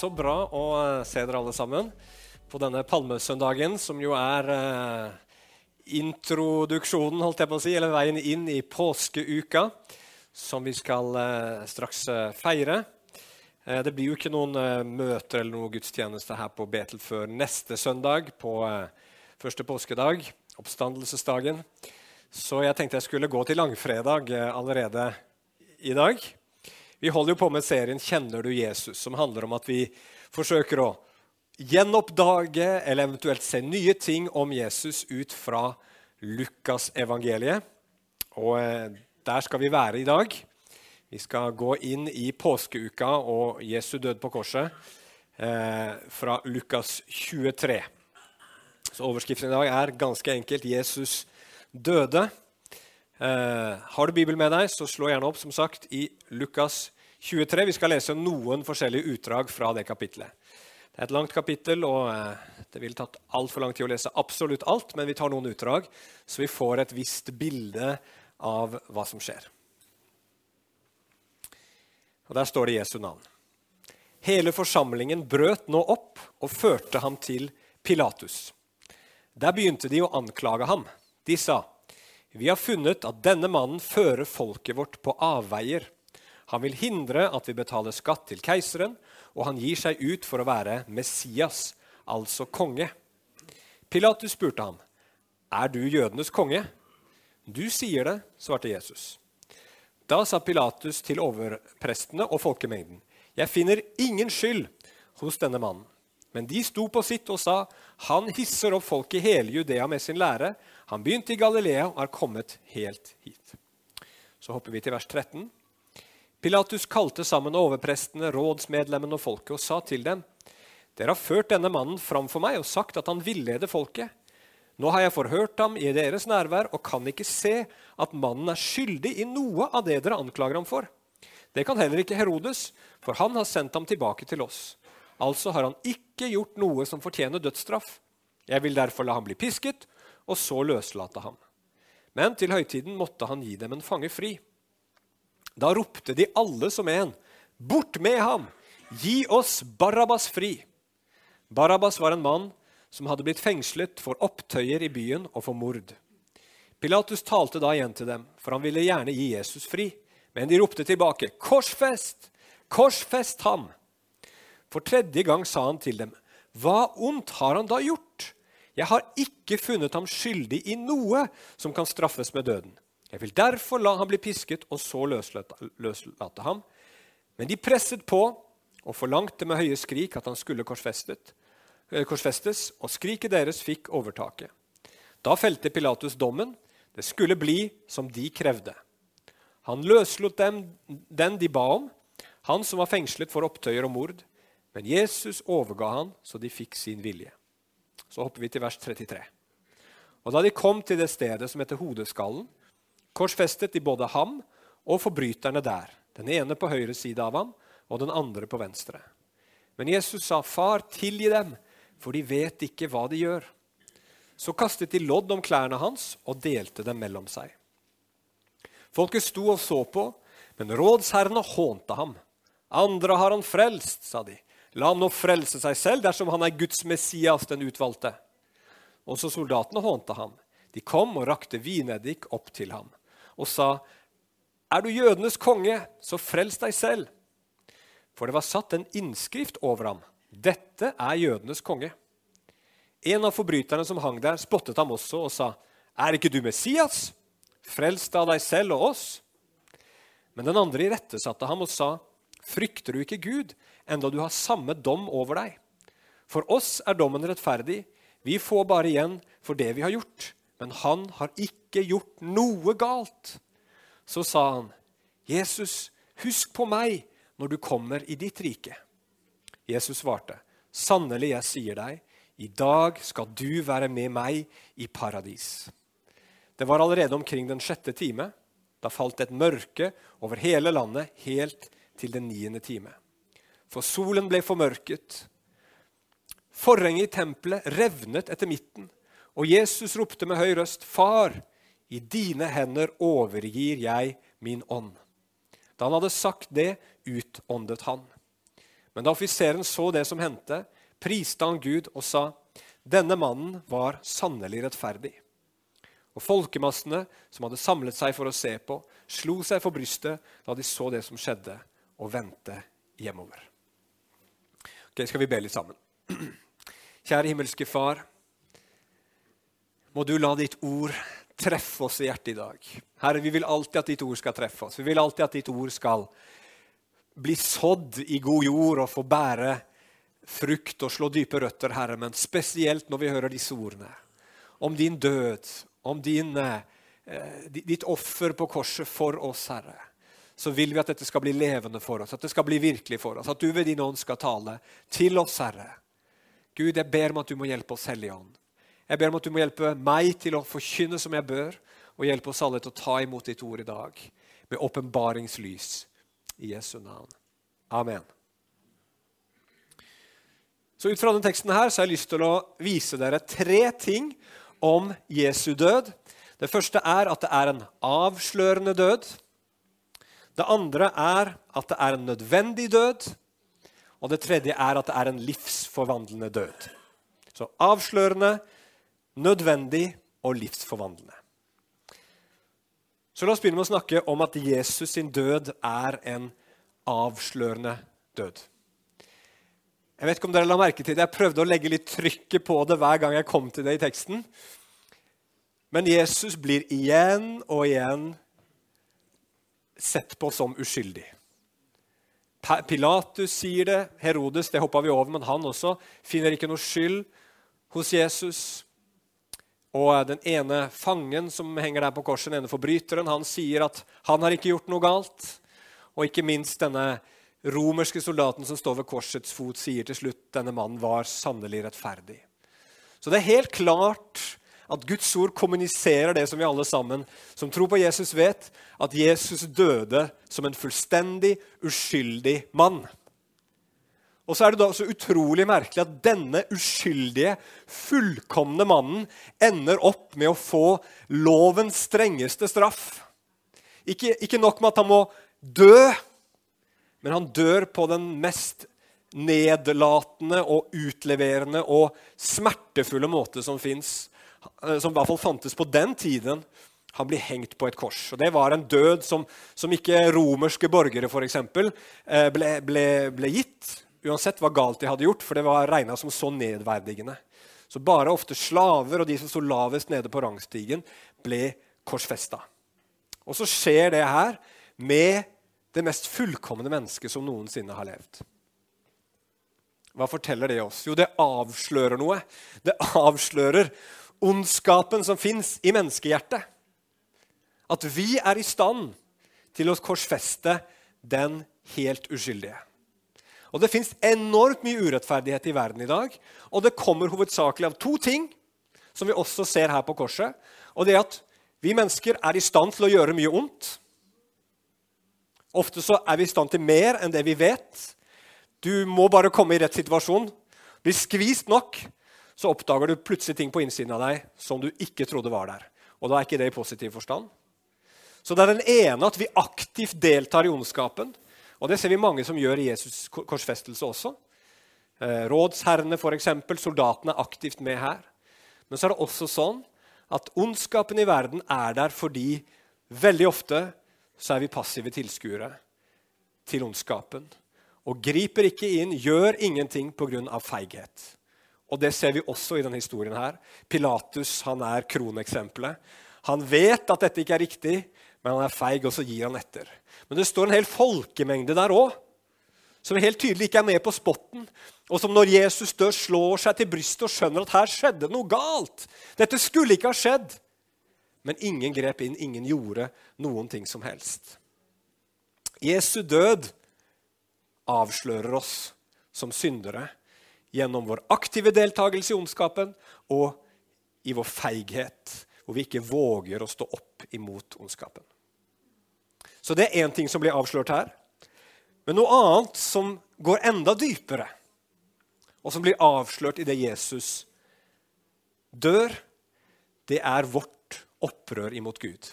så bra å eh, se dere alle sammen på denne palmesøndagen, som jo er eh, introduksjonen, holdt jeg på å si, eller veien inn i påskeuka, som vi skal eh, straks eh, feire. Eh, det blir jo ikke noen eh, møter eller noen gudstjeneste her på Betel før neste søndag, på første påskedag, oppstandelsesdagen. Så jeg tenkte jeg skulle gå til langfredag allerede i dag. Vi holder jo på med serien 'Kjenner du Jesus?', som handler om at vi forsøker å gjenoppdage eller eventuelt se nye ting om Jesus ut fra Lukasevangeliet. Og eh, der skal vi være i dag. Vi skal gå inn i påskeuka og Jesu død på korset eh, fra Lukas 23. Så Overskriften i dag er ganske enkelt 'Jesus døde'. Eh, har du Bibelen med deg, så slå gjerne opp som sagt, i Lukas 23. Vi skal lese noen forskjellige utdrag fra det kapitlet. Det er et langt kapittel, og eh, det ville tatt altfor lang tid å lese absolutt alt, men vi tar noen utdrag, så vi får et visst bilde av hva som skjer. Og Der står det Jesu navn. Hele forsamlingen brøt nå opp og førte ham til Pilatus. Der begynte de å anklage ham. De sa, 'Vi har funnet at denne mannen fører folket vårt på avveier.' Han vil hindre at vi betaler skatt til keiseren, og han gir seg ut for å være Messias, altså konge. Pilatus spurte ham, 'Er du jødenes konge?' 'Du sier det', svarte Jesus. Da sa Pilatus til overprestene og folkemengden, 'Jeg finner ingen skyld hos denne mannen.' Men de sto på sitt og sa, 'Han hisser opp folk i hele Judea med sin lære.' 'Han begynte i Galilea og er kommet helt hit.' Så hopper vi til vers 13. Pilatus kalte sammen overprestene, rådsmedlemmene og folket og sa til dem.: Dere har ført denne mannen fram for meg og sagt at han villeder folket. Nå har jeg forhørt ham i deres nærvær og kan ikke se at mannen er skyldig i noe av det dere anklager ham for. Det kan heller ikke Herodes, for han har sendt ham tilbake til oss. Altså har han ikke gjort noe som fortjener dødsstraff. Jeg vil derfor la ham bli pisket, og så løslate ham. Men til høytiden måtte han gi dem en fange fri. Da ropte de alle som en, 'Bort med ham! Gi oss Barabbas fri!' Barabbas var en mann som hadde blitt fengslet for opptøyer i byen og for mord. Pilatus talte da igjen til dem, for han ville gjerne gi Jesus fri. Men de ropte tilbake, 'Korsfest! Korsfest ham!' For tredje gang sa han til dem, 'Hva ondt har han da gjort?' 'Jeg har ikke funnet ham skyldig i noe som kan straffes med døden.' Jeg vil derfor la ham bli pisket og så løslate ham. Men de presset på og forlangte med høye skrik at han skulle eh, korsfestes, og skriket deres fikk overtaket. Da felte Pilatus dommen. Det skulle bli som de krevde. Han løslot dem den de ba om, han som var fengslet for opptøyer og mord. Men Jesus overga han, så de fikk sin vilje. Så hopper vi til vers 33. Og Da de kom til det stedet som heter Hodeskallen, korsfestet de både ham og forbryterne der, den ene på høyre side av ham og den andre på venstre. Men Jesus sa, 'Far, tilgi dem, for de vet ikke hva de gjør.' Så kastet de lodd om klærne hans og delte dem mellom seg. Folket sto og så på, men rådsherrene hånte ham. 'Andre har han frelst', sa de. 'La ham nå frelse seg selv dersom han er Guds Messias, den utvalgte.' Også soldatene hånte ham. De kom og rakte vineddik opp til ham og sa, 'Er du jødenes konge, så frels deg selv.' For det var satt en innskrift over ham. 'Dette er jødenes konge.' En av forbryterne som hang der, spottet ham også og sa, 'Er ikke du Messias? Frels da deg selv og oss.' Men den andre irettesatte ham og sa, 'Frykter du ikke Gud, enda du har samme dom over deg?' For oss er dommen rettferdig. Vi får bare igjen for det vi har gjort men han har ikke gjort noe galt. Så sa han, 'Jesus, husk på meg når du kommer i ditt rike.' Jesus svarte, 'Sannelig, jeg sier deg, i dag skal du være med meg i paradis.' Det var allerede omkring den sjette time. Da falt et mørke over hele landet helt til den niende time. For solen ble formørket. Forhenget i tempelet revnet etter midten. Og Jesus ropte med høy røst, 'Far, i dine hender overgir jeg min ånd.' Da han hadde sagt det, utåndet han. Men da offiseren så det som hendte, priste han Gud og sa, denne mannen var sannelig rettferdig. Og folkemassene som hadde samlet seg for å se på, slo seg for brystet da de så det som skjedde, og vendte hjemover. Ok, Skal vi be litt sammen? Kjære himmelske Far. Må du la ditt ord treffe oss i hjertet i dag. Herre, vi vil alltid at ditt ord skal treffe oss. Vi vil alltid at ditt ord skal bli sådd i god jord og få bære frukt og slå dype røtter, Herre, men spesielt når vi hører disse ordene om din død, om din, eh, ditt offer på korset for oss, Herre, så vil vi at dette skal bli levende for oss, at det skal bli virkelig for oss, at du ved din ånd skal tale til oss, Herre. Gud, jeg ber om at du må hjelpe oss, Hellige Ånd. Jeg ber om at du må hjelpe meg til å forkynne som jeg bør, og hjelpe oss alle til å ta imot ditt ord i dag med åpenbaringslys i Jesu navn. Amen. Så Ut fra denne teksten her så har jeg lyst til å vise dere tre ting om Jesu død. Det første er at det er en avslørende død. Det andre er at det er en nødvendig død. Og det tredje er at det er en livsforvandlende død. Så avslørende, nødvendig og livsforvandlende. Så La oss begynne med å snakke om at Jesus sin død er en avslørende død. Jeg vet ikke om dere la merke til det. Jeg prøvde å legge litt trykket på det hver gang jeg kom til det i teksten. Men Jesus blir igjen og igjen sett på som uskyldig. Pilatus sier det, Herodes det hoppa vi over, men han også finner ikke noe skyld hos Jesus. Og den ene fangen som henger der på korset, den ene forbryteren, han sier at han har ikke gjort noe galt. Og ikke minst denne romerske soldaten som står ved korsets fot, sier til slutt denne mannen var sannelig rettferdig. Så det er helt klart at Guds ord kommuniserer det som vi alle sammen som tror på Jesus, vet, at Jesus døde som en fullstendig uskyldig mann. Og så er det da så utrolig merkelig at denne uskyldige, fullkomne mannen ender opp med å få lovens strengeste straff. Ikke, ikke nok med at han må dø, men han dør på den mest nedlatende og utleverende og smertefulle måte som fins. Eh, som i hvert fall fantes på den tiden. Han blir hengt på et kors. Og Det var en død som, som ikke romerske borgere for eksempel, eh, ble, ble, ble gitt uansett hva galt de hadde gjort, for det var regna som så nedverdigende. Så bare ofte slaver og de som sto lavest nede på rangstigen, ble korsfesta. Og så skjer det her med det mest fullkomne mennesket som noensinne har levd. Hva forteller det oss? Jo, det avslører noe. Det avslører ondskapen som fins i menneskehjertet. At vi er i stand til å korsfeste den helt uskyldige. Og Det fins enormt mye urettferdighet i verden i dag. Og det kommer hovedsakelig av to ting, som vi også ser her på korset. Og det er at vi mennesker er i stand til å gjøre mye ondt. Ofte så er vi i stand til mer enn det vi vet. Du må bare komme i rett situasjon. Bli skvist nok, så oppdager du plutselig ting på innsiden av deg som du ikke trodde var der. Og da er ikke det i positiv forstand. Så det er den ene at vi aktivt deltar i ondskapen. Og det ser vi mange som gjør i Jesus' korsfestelse også. Eh, rådsherrene, f.eks. Soldatene er aktivt med her. Men så er det også sånn at ondskapen i verden er der fordi veldig ofte så er vi passive tilskuere til ondskapen. Og griper ikke inn, gjør ingenting pga. feighet. Og Det ser vi også i denne historien. her. Pilatus han er kroneksempelet. Han vet at dette ikke er riktig, men han er feig, og så gir han etter. Men det står en hel folkemengde der òg, som helt tydelig ikke er med på spotten. Og som når Jesus dør, slår seg til brystet og skjønner at her skjedde noe galt. Dette skulle ikke ha skjedd. Men ingen grep inn, ingen gjorde noen ting som helst. Jesu død avslører oss som syndere gjennom vår aktive deltakelse i ondskapen og i vår feighet, hvor vi ikke våger å stå opp imot ondskapen. Så det er én ting som blir avslørt her. Men noe annet som går enda dypere, og som blir avslørt i det Jesus dør, det er vårt opprør imot Gud.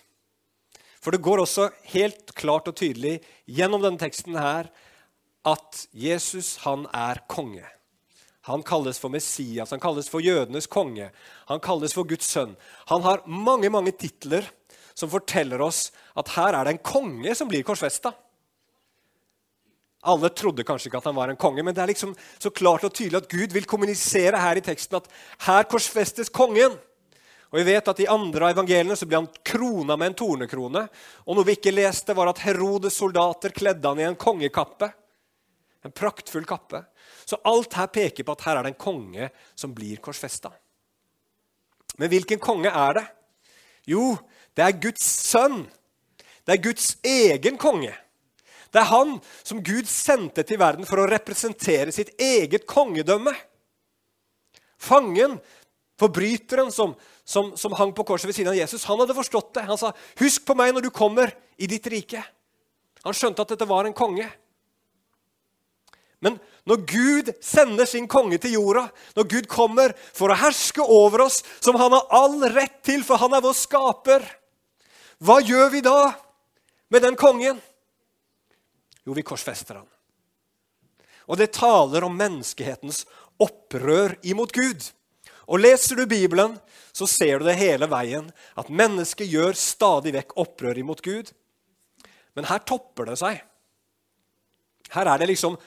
For det går også helt klart og tydelig gjennom denne teksten her at Jesus han er konge. Han kalles for Messias, han kalles for jødenes konge, han kalles for Guds sønn. Han har mange mange titler som forteller oss at her er det en konge som blir korsfesta. Alle trodde kanskje ikke at han var en konge, men det er liksom så klart og tydelig at Gud vil kommunisere her i teksten at her korsfestes kongen. Og vi vet at I andre av evangeliene så ble han krona med en tornekrone. Og noe vi ikke leste, var at Herodes soldater kledde han i en kongekappe. En praktfull kappe. Så alt her peker på at her er det en konge som blir korsfesta. Men hvilken konge er det? Jo, det er Guds sønn. Det er Guds egen konge. Det er han som Gud sendte til verden for å representere sitt eget kongedømme. Fangen, forbryteren som, som, som hang på korset ved siden av Jesus, han hadde forstått det. Han sa, 'Husk på meg når du kommer i ditt rike.' Han skjønte at dette var en konge. Men når Gud sender sin konge til jorda, når Gud kommer for å herske over oss, som han har all rett til, for han er vår skaper, hva gjør vi da med den kongen? Jo, vi korsfester han. Og det taler om menneskehetens opprør imot Gud. Og Leser du Bibelen, så ser du det hele veien, at mennesket gjør stadig vekk opprør imot Gud. Men her topper det seg. Her er det liksom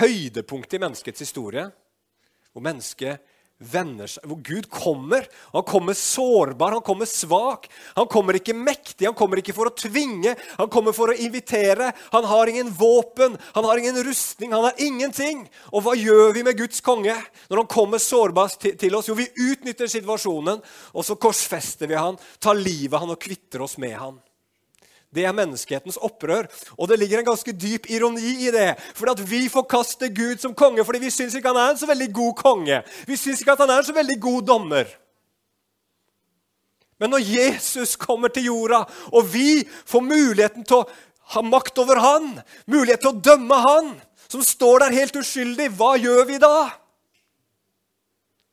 høydepunktet i menneskets historie, hvor mennesket vender seg, hvor Gud kommer. Han kommer sårbar, han kommer svak. Han kommer ikke mektig, han kommer ikke for å tvinge, han kommer for å invitere. Han har ingen våpen, han har ingen rustning, han har ingenting. Og hva gjør vi med Guds konge når han kommer sårbar til oss? Jo, vi utnytter situasjonen, og så korsfester vi han, tar livet av han og kvitter oss med han. Det er menneskehetens opprør. Og det ligger en ganske dyp ironi i det. For at vi forkaster Gud som konge fordi vi syns ikke han er en så veldig god konge. Vi syns ikke at han er en så veldig god dommer. Men når Jesus kommer til jorda, og vi får muligheten til å ha makt over han, mulighet til å dømme han, som står der helt uskyldig, hva gjør vi da?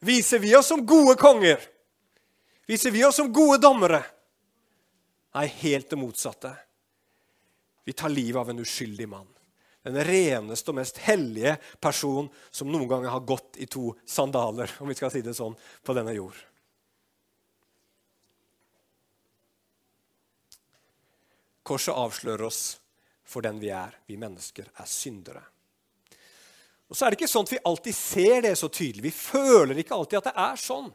Viser vi oss som gode konger? Viser vi oss som gode dommere? Nei, helt det motsatte. Vi tar livet av en uskyldig mann. Den reneste og mest hellige person som noen ganger har gått i to sandaler, om vi skal si det sånn, på denne jord. Korset avslører oss for den vi er. Vi mennesker er syndere. Og så er det ikke sånn at vi alltid ser det så tydelig. Vi føler ikke alltid at det er sånn.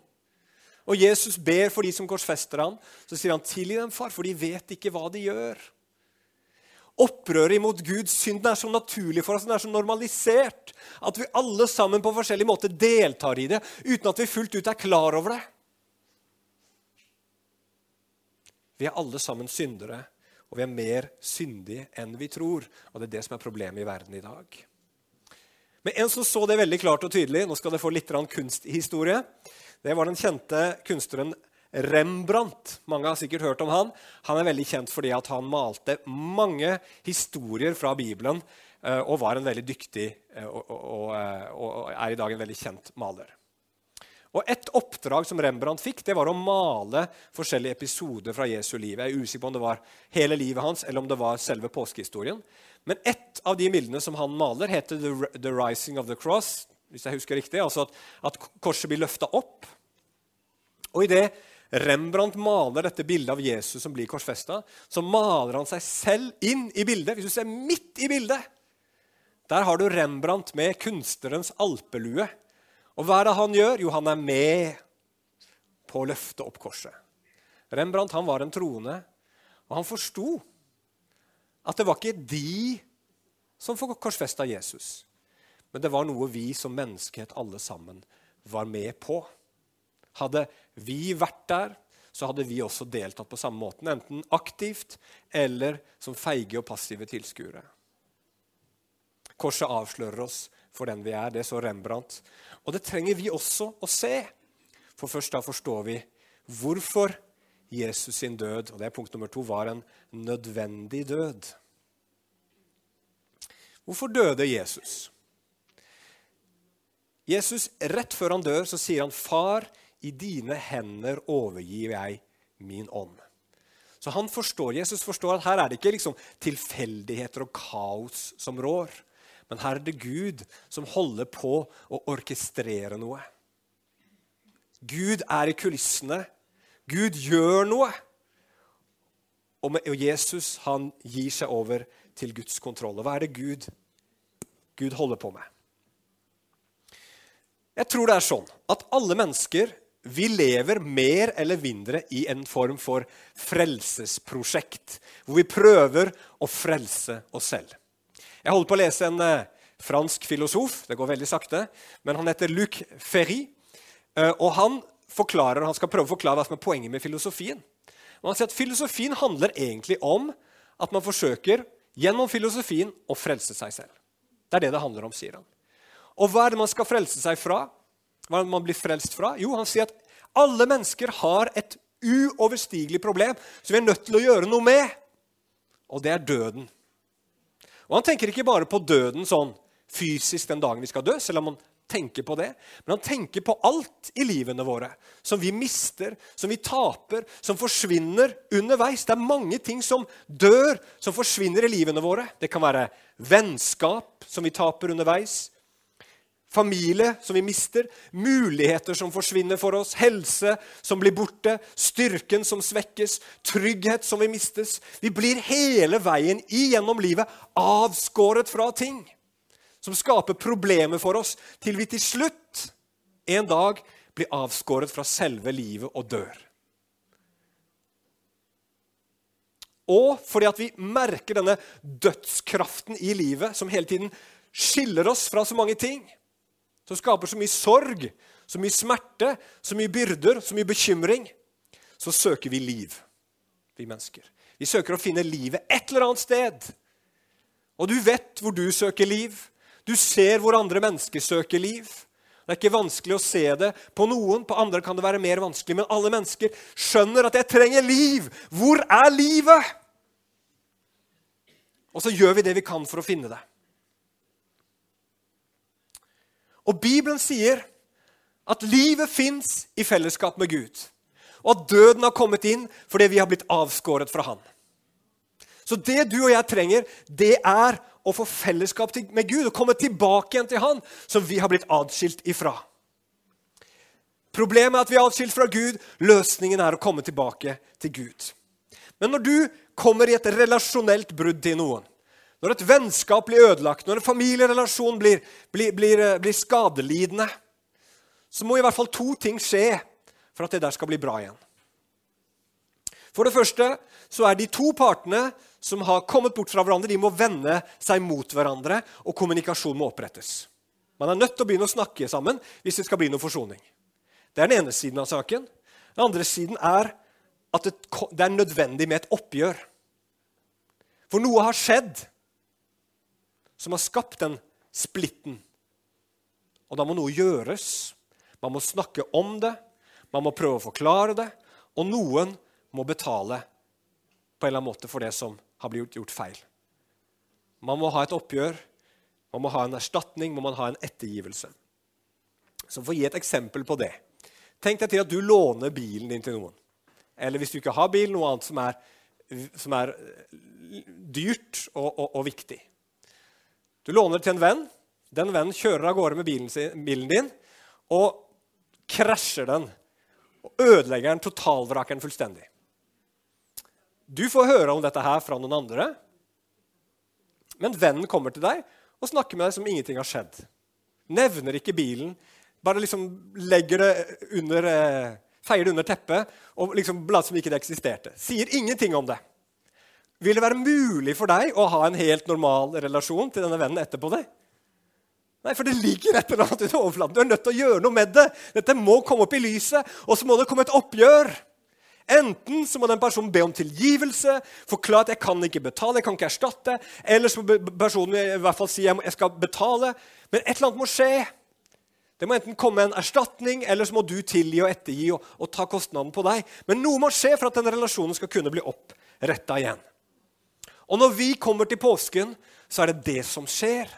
Og Jesus ber for de som korsfester ham. Så sier han, 'Tilgi dem, far, for de vet ikke hva de gjør.' Opprøret imot Guds synd er så naturlig for oss, den er så normalisert, at vi alle sammen på forskjellig måte deltar i det uten at vi fullt ut er klar over det. Vi er alle sammen syndere, og vi er mer syndige enn vi tror. Og det er det som er problemet i verden i dag. Men en som så det veldig klart og tydelig Nå skal dere få litt kunsthistorie. Det var den kjente kunstneren Rembrandt. Mange har sikkert hørt om han. Han er veldig kjent fordi han malte mange historier fra Bibelen eh, og var en veldig dyktig og, og, og, eh, og er i dag en veldig kjent maler. Og Et oppdrag som Rembrandt fikk, det var å male forskjellige episoder fra Jesu liv. Jeg er usikker på om det var hele livet hans eller om det var selve påskehistorien. Men ett av de bildene som han maler, heter The Rising of the Cross hvis jeg husker riktig. Altså at, at korset blir løfta opp. Og idet Rembrandt maler dette bildet av Jesus som blir korsfesta, så maler han seg selv inn i bildet. Hvis du ser midt i bildet, der har du Rembrandt med kunstnerens alpelue. Og hva er det han gjør? Jo, han er med på å løfte opp korset. Rembrandt han var en troende, og han forsto at det var ikke de som korsfesta Jesus. Men det var noe vi som menneskehet alle sammen var med på. Hadde vi vært der, så hadde vi også deltatt på samme måten. Enten aktivt eller som feige og passive tilskuere. Korset avslører oss for den vi er. Det så Rembrandt. Og det trenger vi også å se. For først da forstår vi hvorfor Jesus sin død og det er punkt nummer to, var en nødvendig død. Hvorfor døde Jesus? Jesus, Rett før han dør, så sier han, 'Far, i dine hender overgir jeg min ånd'. Så han forstår, Jesus forstår at her er det ikke liksom tilfeldigheter og kaos som rår, Men her er det Gud som holder på å orkestrere noe. Gud er i kulissene. Gud gjør noe. Og, Jesus han gir seg over til Guds kontroll. Og hva er det Gud, Gud holder på med? Jeg tror det er sånn at alle mennesker vi lever mer eller mindre i en form for frelsesprosjekt, hvor vi prøver å frelse oss selv. Jeg holder på å lese en eh, fransk filosof. Det går veldig sakte. Men han heter Luc Ferry. Eh, og han, forklarer, han skal prøve å forklare hva som er poenget med filosofien. Og han sier at Filosofien handler egentlig om at man forsøker gjennom filosofien å frelse seg selv. Det er det det handler om, sier han. Og hva er det man skal frelse seg fra? Hva er det man blir frelst fra? Jo, han sier at alle mennesker har et uoverstigelig problem som vi er nødt til å gjøre noe med. Og det er døden. Og Han tenker ikke bare på døden sånn fysisk den dagen vi skal dø, selv om han tenker på det. Men han tenker på alt i livene våre som vi mister, som vi taper, som forsvinner underveis. Det er mange ting som dør, som forsvinner i livene våre. Det kan være vennskap som vi taper underveis familie som vi mister, muligheter som forsvinner for oss, helse som blir borte, styrken som svekkes, trygghet som vi mistes. Vi blir hele veien igjennom livet avskåret fra ting som skaper problemer for oss, til vi til slutt en dag blir avskåret fra selve livet og dør. Og fordi at vi merker denne dødskraften i livet som hele tiden skiller oss fra så mange ting som skaper så mye sorg, så mye smerte, så mye byrder, så mye bekymring, så søker vi liv, vi mennesker. Vi søker å finne livet et eller annet sted. Og du vet hvor du søker liv. Du ser hvor andre mennesker søker liv. Det er ikke vanskelig å se det på noen, på andre kan det være mer vanskelig. Men alle mennesker skjønner at 'jeg trenger liv'. Hvor er livet? Og så gjør vi det vi kan for å finne det. Og Bibelen sier at livet fins i fellesskap med Gud. Og at døden har kommet inn fordi vi har blitt avskåret fra Han. Så det du og jeg trenger, det er å få fellesskap med Gud og komme tilbake igjen til Han som vi har blitt adskilt ifra. Problemet er at vi er adskilt fra Gud. Løsningen er å komme tilbake til Gud. Men når du kommer i et relasjonelt brudd til noen, når et vennskap blir ødelagt, når en familierelasjon blir, blir, blir, eh, blir, skadelidende, så må i hvert fall to ting skje for at det der skal bli bra igjen. For det første så er de to partene som har kommet bort fra hverandre, de må vende seg mot hverandre, og kommunikasjon må opprettes. Man er nødt til å begynne å snakke sammen hvis det skal bli noe forsoning. Det er den ene siden av saken. Den andre siden er at det, er nødvendig med et oppgjør. For noe har skjedd som har skapt den splitten. Og da må noe gjøres. Man må snakke om det, man må prøve å forklare det, og noen må betale på en eller annen måte for det som har blitt gjort feil. Man må ha et oppgjør, man må ha en erstatning, man må ha en ettergivelse. Så For å gi et eksempel på det Tenk deg til at du låner bilen din til noen. Eller hvis du ikke har bil, noe annet som er, som er dyrt og, og, og viktig. Du låner til en venn. Den vennen kjører av gårde med bilen, bilen din og krasjer den. Og ødelegger den, totalvraker den fullstendig. Du får høre om dette her fra noen andre. Men vennen kommer til deg og snakker med deg som ingenting har skjedd. Nevner ikke bilen, bare liksom legger det under, eh, feier det under teppet og liksom later som ikke det eksisterte. Sier ingenting om det. Vil det være mulig for deg å ha en helt normal relasjon til denne vennen etterpå det? Nei, for det ligger et eller annet under overflaten. Du er nødt til å gjøre noe med det. Dette må komme opp i lyset, og så må det komme et oppgjør. Enten så må den personen be om tilgivelse, forklare at 'jeg kan ikke betale', 'jeg kan ikke erstatte', eller så må personen i hvert fall si 'jeg skal betale'. Men et eller annet må skje. Det må enten komme en erstatning, eller så må du tilgi og ettergi og, og ta kostnaden på deg. Men noe må skje for at den relasjonen skal kunne bli oppretta igjen. Og når vi kommer til påsken, så er det det som skjer.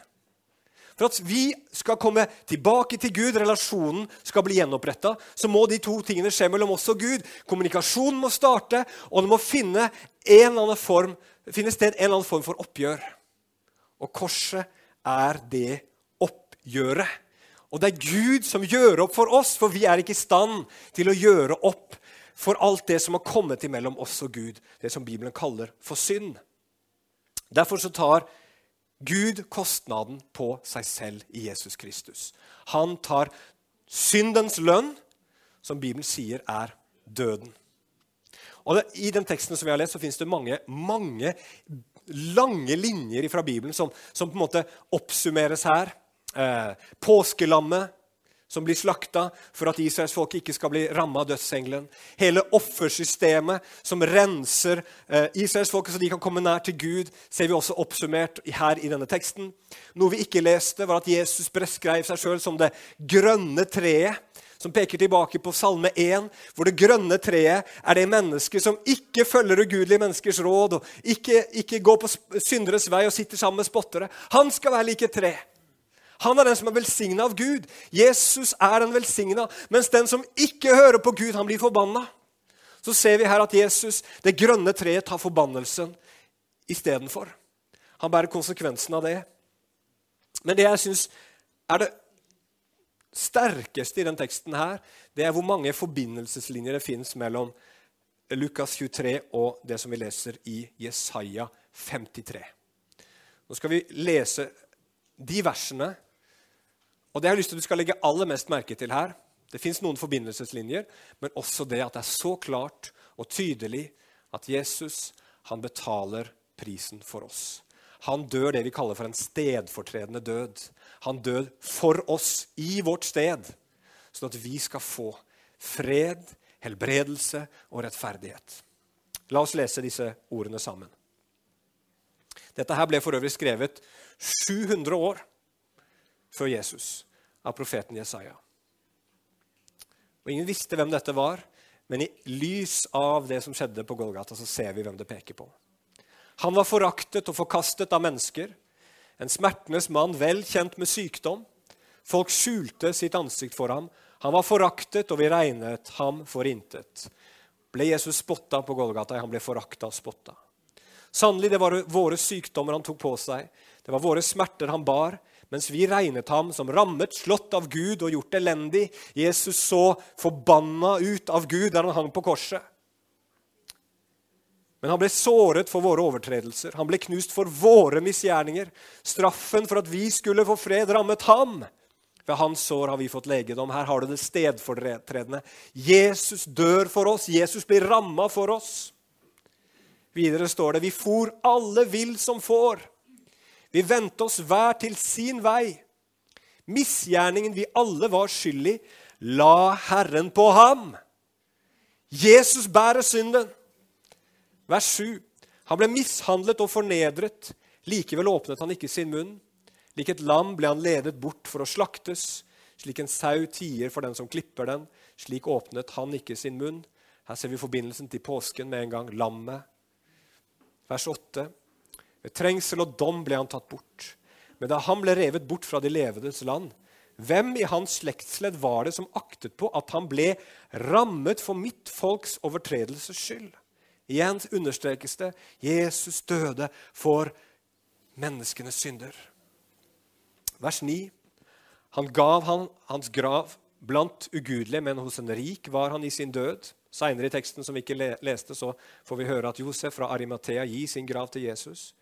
For at vi skal komme tilbake til Gud, relasjonen skal bli gjenoppretta, så må de to tingene skje mellom oss og Gud. Kommunikasjonen må starte, og det må finne, form, finne sted en eller annen form for oppgjør. Og korset er det oppgjøret. Og det er Gud som gjør opp for oss, for vi er ikke i stand til å gjøre opp for alt det som har kommet imellom oss og Gud, det som Bibelen kaller for synd. Derfor så tar Gud kostnaden på seg selv i Jesus Kristus. Han tar syndens lønn, som Bibelen sier er døden. Og det, I den teksten som vi har lest, så finnes det mange, mange lange linjer fra Bibelen som, som på en måte oppsummeres her eh, påskelammet som blir slakta for at Israels folk ikke skal bli ramma av dødsengelen. Hele offersystemet som renser eh, Israels folk så de kan komme nær til Gud, ser vi også oppsummert her i denne teksten. Noe vi ikke leste, var at Jesus beskrev seg sjøl som det grønne treet som peker tilbake på Salme 1, hvor det grønne treet er det mennesket som ikke følger ugudelige menneskers råd, og ikke, ikke går på synderes vei og sitter sammen med spottere. Han skal være like tre. Han er den som er velsigna av Gud. Jesus er den velsigna. Mens den som ikke hører på Gud, han blir forbanna. Så ser vi her at Jesus, det grønne treet, tar forbannelsen istedenfor. Han bærer konsekvensen av det. Men det jeg syns er det sterkeste i den teksten her, det er hvor mange forbindelseslinjer det fins mellom Lukas 23 og det som vi leser i Jesaja 53. Nå skal vi lese de versene og det jeg har lyst til at du skal legge aller mest merke til her, det fins noen forbindelseslinjer, men også det at det er så klart og tydelig at Jesus han betaler prisen for oss. Han dør det vi kaller for en stedfortredende død. Han død for oss i vårt sted, sånn at vi skal få fred, helbredelse og rettferdighet. La oss lese disse ordene sammen. Dette her ble for øvrig skrevet 700 år før Jesus av profeten Jesaja. Og Ingen visste hvem dette var, men i lys av det som skjedde på Golgata, så ser vi hvem det peker på. Han var foraktet og forkastet av mennesker, en smertenes mann vel kjent med sykdom. Folk skjulte sitt ansikt for ham. Han var foraktet, og vi regnet ham for intet. Ble Jesus spotta på Golgata? Han ble forakta og spotta. Sannelig, det var våre sykdommer han tok på seg. Det var våre smerter han bar mens vi regnet ham som rammet, slått av Gud og gjort elendig. Jesus så forbanna ut av Gud der han hang på korset. Men han ble såret for våre overtredelser. Han ble knust for våre misgjerninger. Straffen for at vi skulle få fred, rammet ham. Ved hans sår har vi fått legedom. Her har du det stedfortredende. Jesus dør for oss. Jesus blir ramma for oss. Videre står det vi for alle vill som får. Vi vendte oss hver til sin vei. Misgjerningen vi alle var skyld i, la Herren på ham. Jesus bærer synden. Vers 7. Han ble mishandlet og fornedret. Likevel åpnet han ikke sin munn. Lik et lam ble han ledet bort for å slaktes. Slik en sau tier for den som klipper den. Slik åpnet han ikke sin munn. Her ser vi forbindelsen til påsken med en gang. Lammet. Vers 8. Ved trengsel og dom ble han tatt bort. Men da han ble revet bort fra de levendes land, hvem i hans slektsledd var det som aktet på at han ble rammet for mitt folks overtredelses skyld? Igjen understrekes det Jesus døde for menneskenes synder. Vers 9. Han gav han hans grav blant ugudelige, men hos en rik var han i sin død. Seinere i teksten som vi ikke leste, så får vi høre at Josef fra Arimathea gir sin grav til Jesus.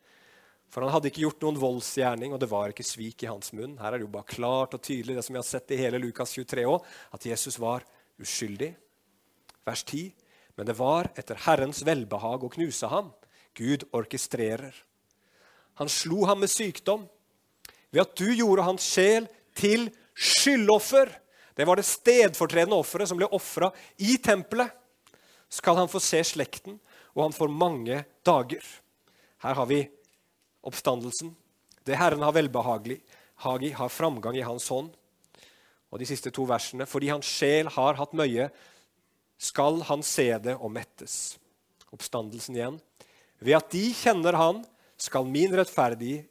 For han hadde ikke gjort noen voldsgjerning, og det var ikke svik i hans munn. Her er det jo bare klart og tydelig det som vi har sett i hele Lukas 23 òg, at Jesus var uskyldig. Vers 10. Men det var etter Herrens velbehag å knuse ham. Gud orkestrerer. Han slo ham med sykdom ved at du gjorde hans sjel til skyldoffer. Det var det stedfortredende offeret som ble ofra i tempelet. Skal han få se slekten, og han får mange dager. Her har vi oppstandelsen. Det Herren har velbehagelig, hagi, har framgang i hans hånd. Og de siste to versene. Fordi hans sjel har hatt møye, skal han se det og mettes. Oppstandelsen igjen. Ved at de kjenner han, skal min rettferdige,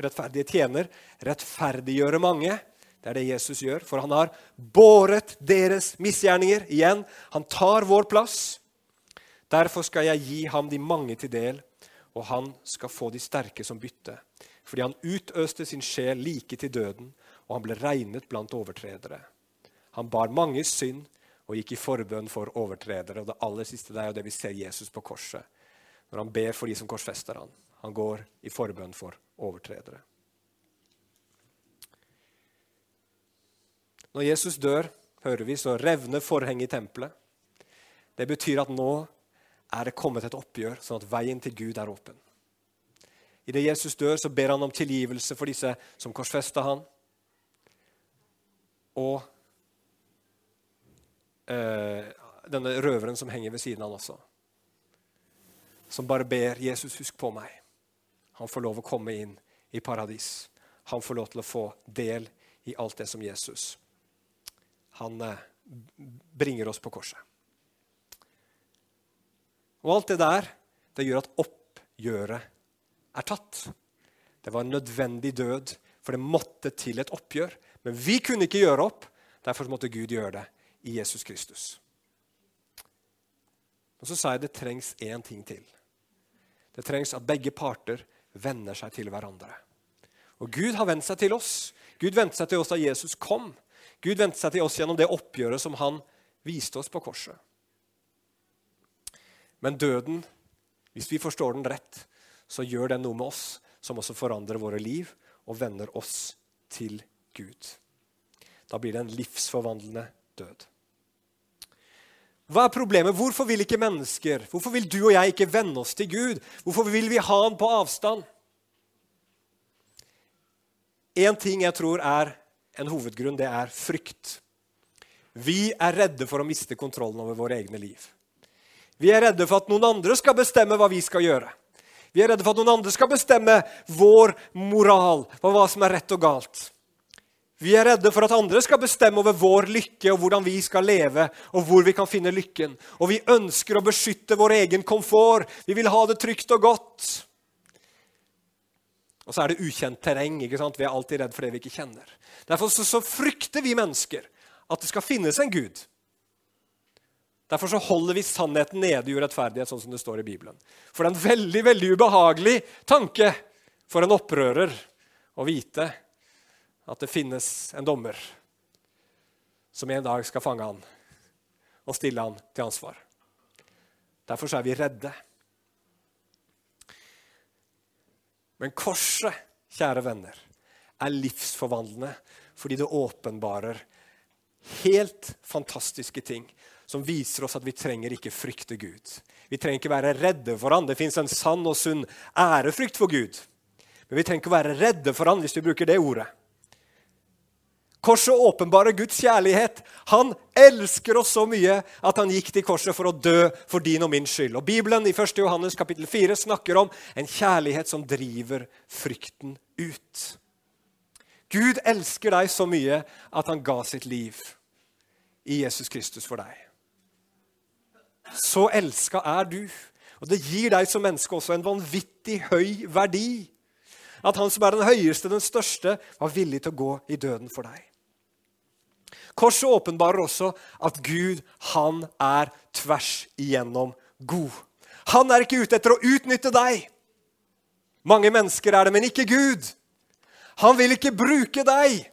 rettferdige tjener rettferdiggjøre mange. Det er det Jesus gjør, for han har båret deres misgjerninger. Igjen, han tar vår plass. Derfor skal jeg gi ham de mange til del og han skal få de sterke som bytte. fordi han utøste sin sjel like til døden, og han ble regnet blant overtredere. Han bar mange synd og gikk i forbønn for overtredere. Og det aller siste det er det vi ser Jesus på korset, når han ber for de som korsfester han. Han går i forbønn for overtredere. Når Jesus dør, hører vi, så revner forhenget i tempelet. Det betyr at nå er det kommet et oppgjør, sånn at veien til Gud er åpen. Idet Jesus dør, så ber han om tilgivelse for disse som korsfesta han. Og eh, denne røveren som henger ved siden av han også. Som bare ber Jesus, husk på meg. Han får lov å komme inn i paradis. Han får lov til å få del i alt det som Jesus Han eh, bringer oss på korset. Og alt det der, det gjør at oppgjøret er tatt. Det var en nødvendig død, for det måtte til et oppgjør. Men vi kunne ikke gjøre opp. Derfor måtte Gud gjøre det i Jesus Kristus. Og Så sa jeg det trengs én ting til. Det trengs at begge parter venner seg til hverandre. Og Gud har vendt seg til oss. Gud vendte seg til oss da Jesus kom. Gud vendte seg til oss gjennom det oppgjøret som han viste oss på korset. Men døden, hvis vi forstår den rett, så gjør den noe med oss som også forandrer våre liv og vender oss til Gud. Da blir det en livsforvandlende død. Hva er problemet? Hvorfor vil ikke mennesker, hvorfor vil du og jeg ikke vende oss til Gud? Hvorfor vil vi ha han på avstand? Én ting jeg tror er en hovedgrunn, det er frykt. Vi er redde for å miste kontrollen over våre egne liv. Vi er redde for at noen andre skal bestemme hva vi skal gjøre. Vi er redde for at noen andre skal bestemme vår moral, hva som er rett og galt. Vi er redde for at andre skal bestemme over vår lykke og hvordan vi skal leve, og hvor vi kan finne lykken. Og vi ønsker å beskytte vår egen komfort. Vi vil ha det trygt og godt. Og så er det ukjent terreng. ikke sant? Vi er alltid redd for det vi ikke kjenner. Derfor så, så frykter vi mennesker at det skal finnes en Gud. Derfor så holder vi sannheten nede i urettferdighet, sånn som det står i Bibelen. For det er en veldig veldig ubehagelig tanke for en opprører å vite at det finnes en dommer som en dag skal fange han og stille han til ansvar. Derfor så er vi redde. Men korset, kjære venner, er livsforvandlende fordi det åpenbarer helt fantastiske ting som viser oss at vi trenger ikke frykte Gud. Vi trenger ikke være redde for han. Det fins en sann og sunn ærefrykt for Gud. Men vi trenger ikke være redde for han hvis vi bruker det ordet. Korset åpenbarer Guds kjærlighet. Han elsker oss så mye at han gikk til korset for å dø for din og min skyld. Og Bibelen i 1. Johannes kapittel 4 snakker om en kjærlighet som driver frykten ut. Gud elsker deg så mye at han ga sitt liv i Jesus Kristus for deg. Så elska er du. Og det gir deg som menneske også en vanvittig høy verdi. At han som er den høyeste, den største, var villig til å gå i døden for deg. Korset åpenbarer også at Gud, han er tvers igjennom god. Han er ikke ute etter å utnytte deg. Mange mennesker er det, men ikke Gud. Han vil ikke bruke deg.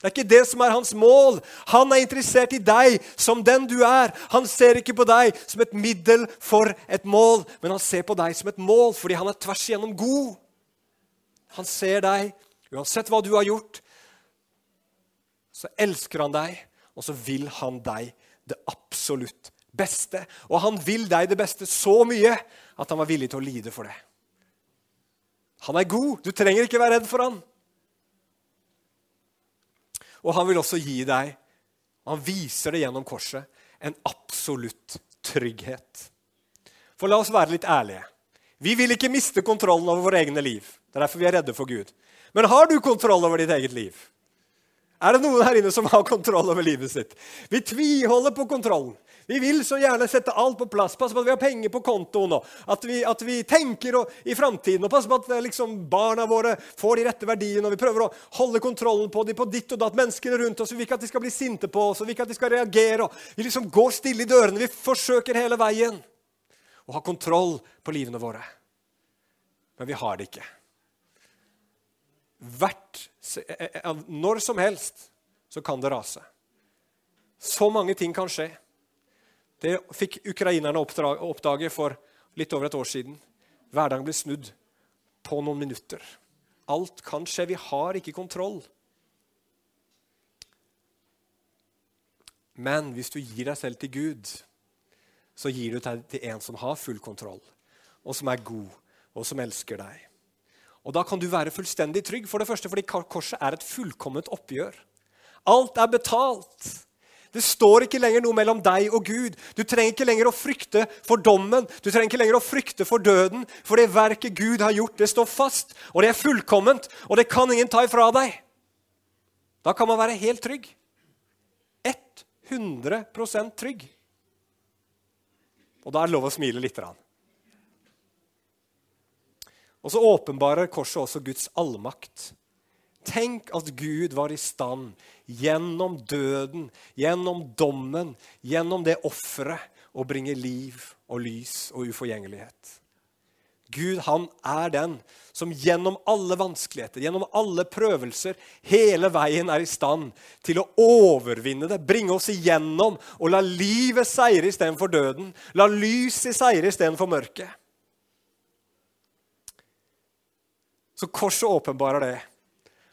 Det er ikke det som er hans mål. Han er interessert i deg som den du er. Han ser ikke på deg som et middel for et mål, men han ser på deg som et mål fordi han er tvers igjennom god. Han ser deg, uansett hva du har gjort, så elsker han deg, og så vil han deg det absolutt beste. Og han vil deg det beste så mye at han var villig til å lide for det. Han er god. Du trenger ikke være redd for han. Og han vil også gi deg, han viser det gjennom korset, en absolutt trygghet. For la oss være litt ærlige. Vi vil ikke miste kontrollen over våre egne liv. Det er derfor vi er redde for Gud. Men har du kontroll over ditt eget liv? Er det noen her inne som har kontroll over livet sitt? Vi tviholder på kontrollen. Vi vil så gjerne sette alt på plass. Passe på at vi har penger på kontoen. At, vi, at vi tenker og, i framtiden. Og passe på at eh, liksom, barna våre får de rette verdiene. og Vi prøver å holde kontrollen på dem på ditt og datt. Menneskene rundt oss. Vi vil ikke at de skal bli sinte på oss. Vi vil ikke at de skal reagere. Vi liksom går stille i dørene. Vi forsøker hele veien å ha kontroll på livene våre. Men vi har det ikke. hvert, Når som helst så kan det rase. Så mange ting kan skje. Det fikk ukrainerne oppdage for litt over et år siden. Hverdagen ble snudd på noen minutter. Alt kan skje. Vi har ikke kontroll. Men hvis du gir deg selv til Gud, så gir du deg til en som har full kontroll, og som er god, og som elsker deg. Og Da kan du være fullstendig trygg, for det første fordi korset er et fullkomment oppgjør. Alt er betalt. Det står ikke lenger noe mellom deg og Gud. Du trenger ikke lenger å frykte for dommen, du trenger ikke lenger å frykte for døden, for det verket Gud har gjort, det står fast, og det er fullkomment, og det kan ingen ta ifra deg. Da kan man være helt trygg. 100% trygg. Og da er det lov å smile litt. Og så åpenbarer korset også Guds allmakt. Tenk at Gud var i stand gjennom døden, gjennom dommen, gjennom det offeret, å bringe liv og lys og uforgjengelighet. Gud han er den som gjennom alle vanskeligheter, gjennom alle prøvelser, hele veien er i stand til å overvinne det, bringe oss igjennom og la livet seire istedenfor døden. La lyset seire istedenfor mørket. Så korset åpenbarer det.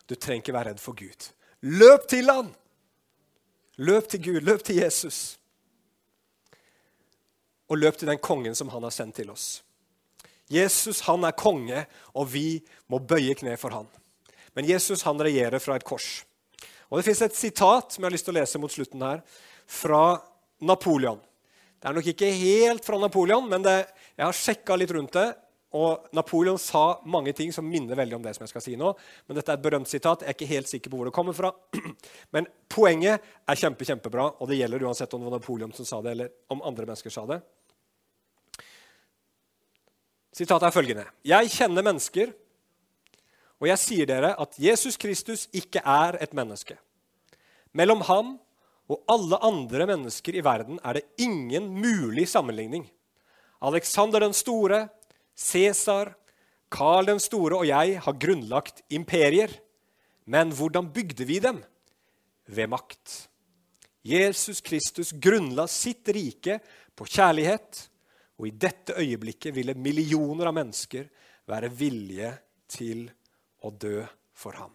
Du trenger ikke være redd for Gud. Løp til han! Løp til Gud, løp til Jesus. Og løp til den kongen som han har sendt til oss. Jesus han er konge, og vi må bøye kne for han. Men Jesus han regjerer fra et kors. Og Det fins et sitat som jeg har lyst til å lese mot slutten her, fra Napoleon. Det er nok ikke helt fra Napoleon, men det, jeg har sjekka litt rundt det. Og Napoleon sa mange ting som minner veldig om det som jeg skal si nå. Men dette er et berømt sitat. Jeg er ikke helt sikker på hvor det kommer fra. Men poenget er kjempe, kjempebra, og det gjelder uansett om det var Napoleon som sa det, eller om andre mennesker sa det. Sitatet er følgende.: Jeg kjenner mennesker, og jeg sier dere at Jesus Kristus ikke er et menneske. Mellom ham og alle andre mennesker i verden er det ingen mulig sammenligning. Alexander den store, Cæsar, Karl den store og jeg har grunnlagt imperier. Men hvordan bygde vi dem? Ved makt. Jesus Kristus grunnla sitt rike på kjærlighet og i dette øyeblikket ville millioner av mennesker være villige til å dø for ham.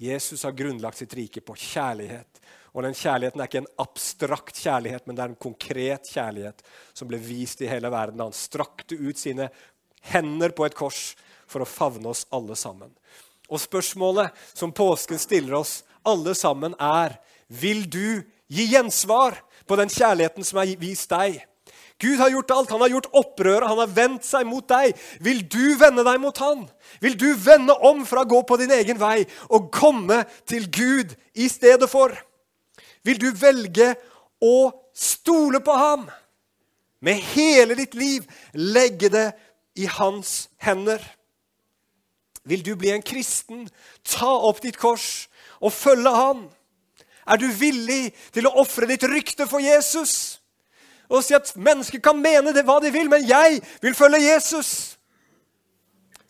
Jesus har grunnlagt sitt rike på kjærlighet. Og den kjærligheten er ikke en abstrakt kjærlighet, men det er en konkret kjærlighet som ble vist i hele verden. Han strakte ut sine hender på et kors for å favne oss alle sammen. Og spørsmålet som påsken stiller oss alle sammen, er vil du gi gjensvar på den kjærligheten som er vist deg. Gud har gjort alt. Han har gjort opprøret. Han har vendt seg mot deg. Vil du vende deg mot han? Vil du vende om fra å gå på din egen vei og komme til Gud i stedet for? Vil du velge å stole på ham? Med hele ditt liv legge det i hans hender? Vil du bli en kristen, ta opp ditt kors og følge han? Er du villig til å ofre ditt rykte for Jesus? Og si at mennesker kan mene det hva de vil, men jeg vil følge Jesus.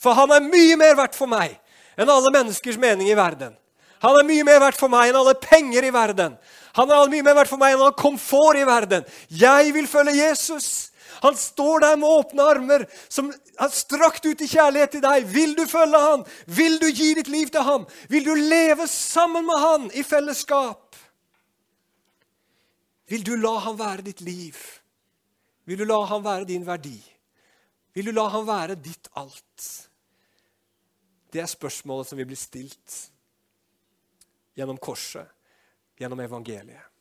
For han er mye mer verdt for meg enn alle menneskers mening i verden. Han er mye mer verdt for meg enn alle penger i verden. Han er mye mer verdt for meg enn all komfort i verden. Jeg vil følge Jesus. Han står der med åpne armer, som har strakt ut i kjærlighet til deg. Vil du følge han? Vil du gi ditt liv til ham? Vil du leve sammen med han i fellesskap? Vil du la han være ditt liv? Vil du la han være din verdi? Vil du la han være ditt alt? Det er spørsmålet som vil bli stilt gjennom korset, gjennom evangeliet.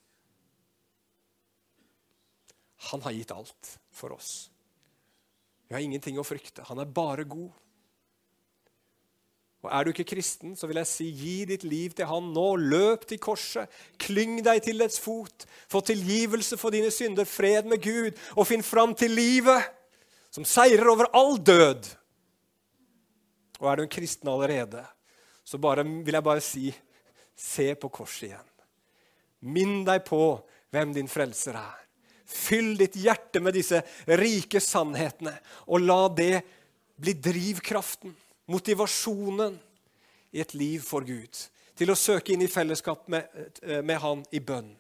Han har gitt alt for oss. Vi har ingenting å frykte. Han er bare god. Og Er du ikke kristen, så vil jeg si gi ditt liv til han nå. Løp til korset. Klyng deg til dets fot. Få tilgivelse for dine synder, fred med Gud, og finn fram til livet, som seirer over all død. Og er du en kristen allerede, så bare, vil jeg bare si se på korset igjen. Minn deg på hvem din frelser er. Fyll ditt hjerte med disse rike sannhetene, og la det bli drivkraften motivasjonen i et liv for Gud. Til å søke inn i fellesskap med, eh, med Han i bønn.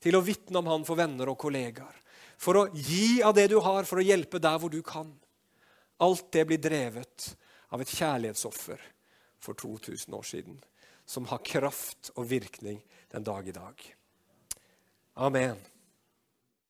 Til å vitne om Han for venner og kollegaer. For å gi av det du har, for å hjelpe der hvor du kan. Alt det blir drevet av et kjærlighetsoffer for 2000 år siden, som har kraft og virkning den dag i dag. Amen.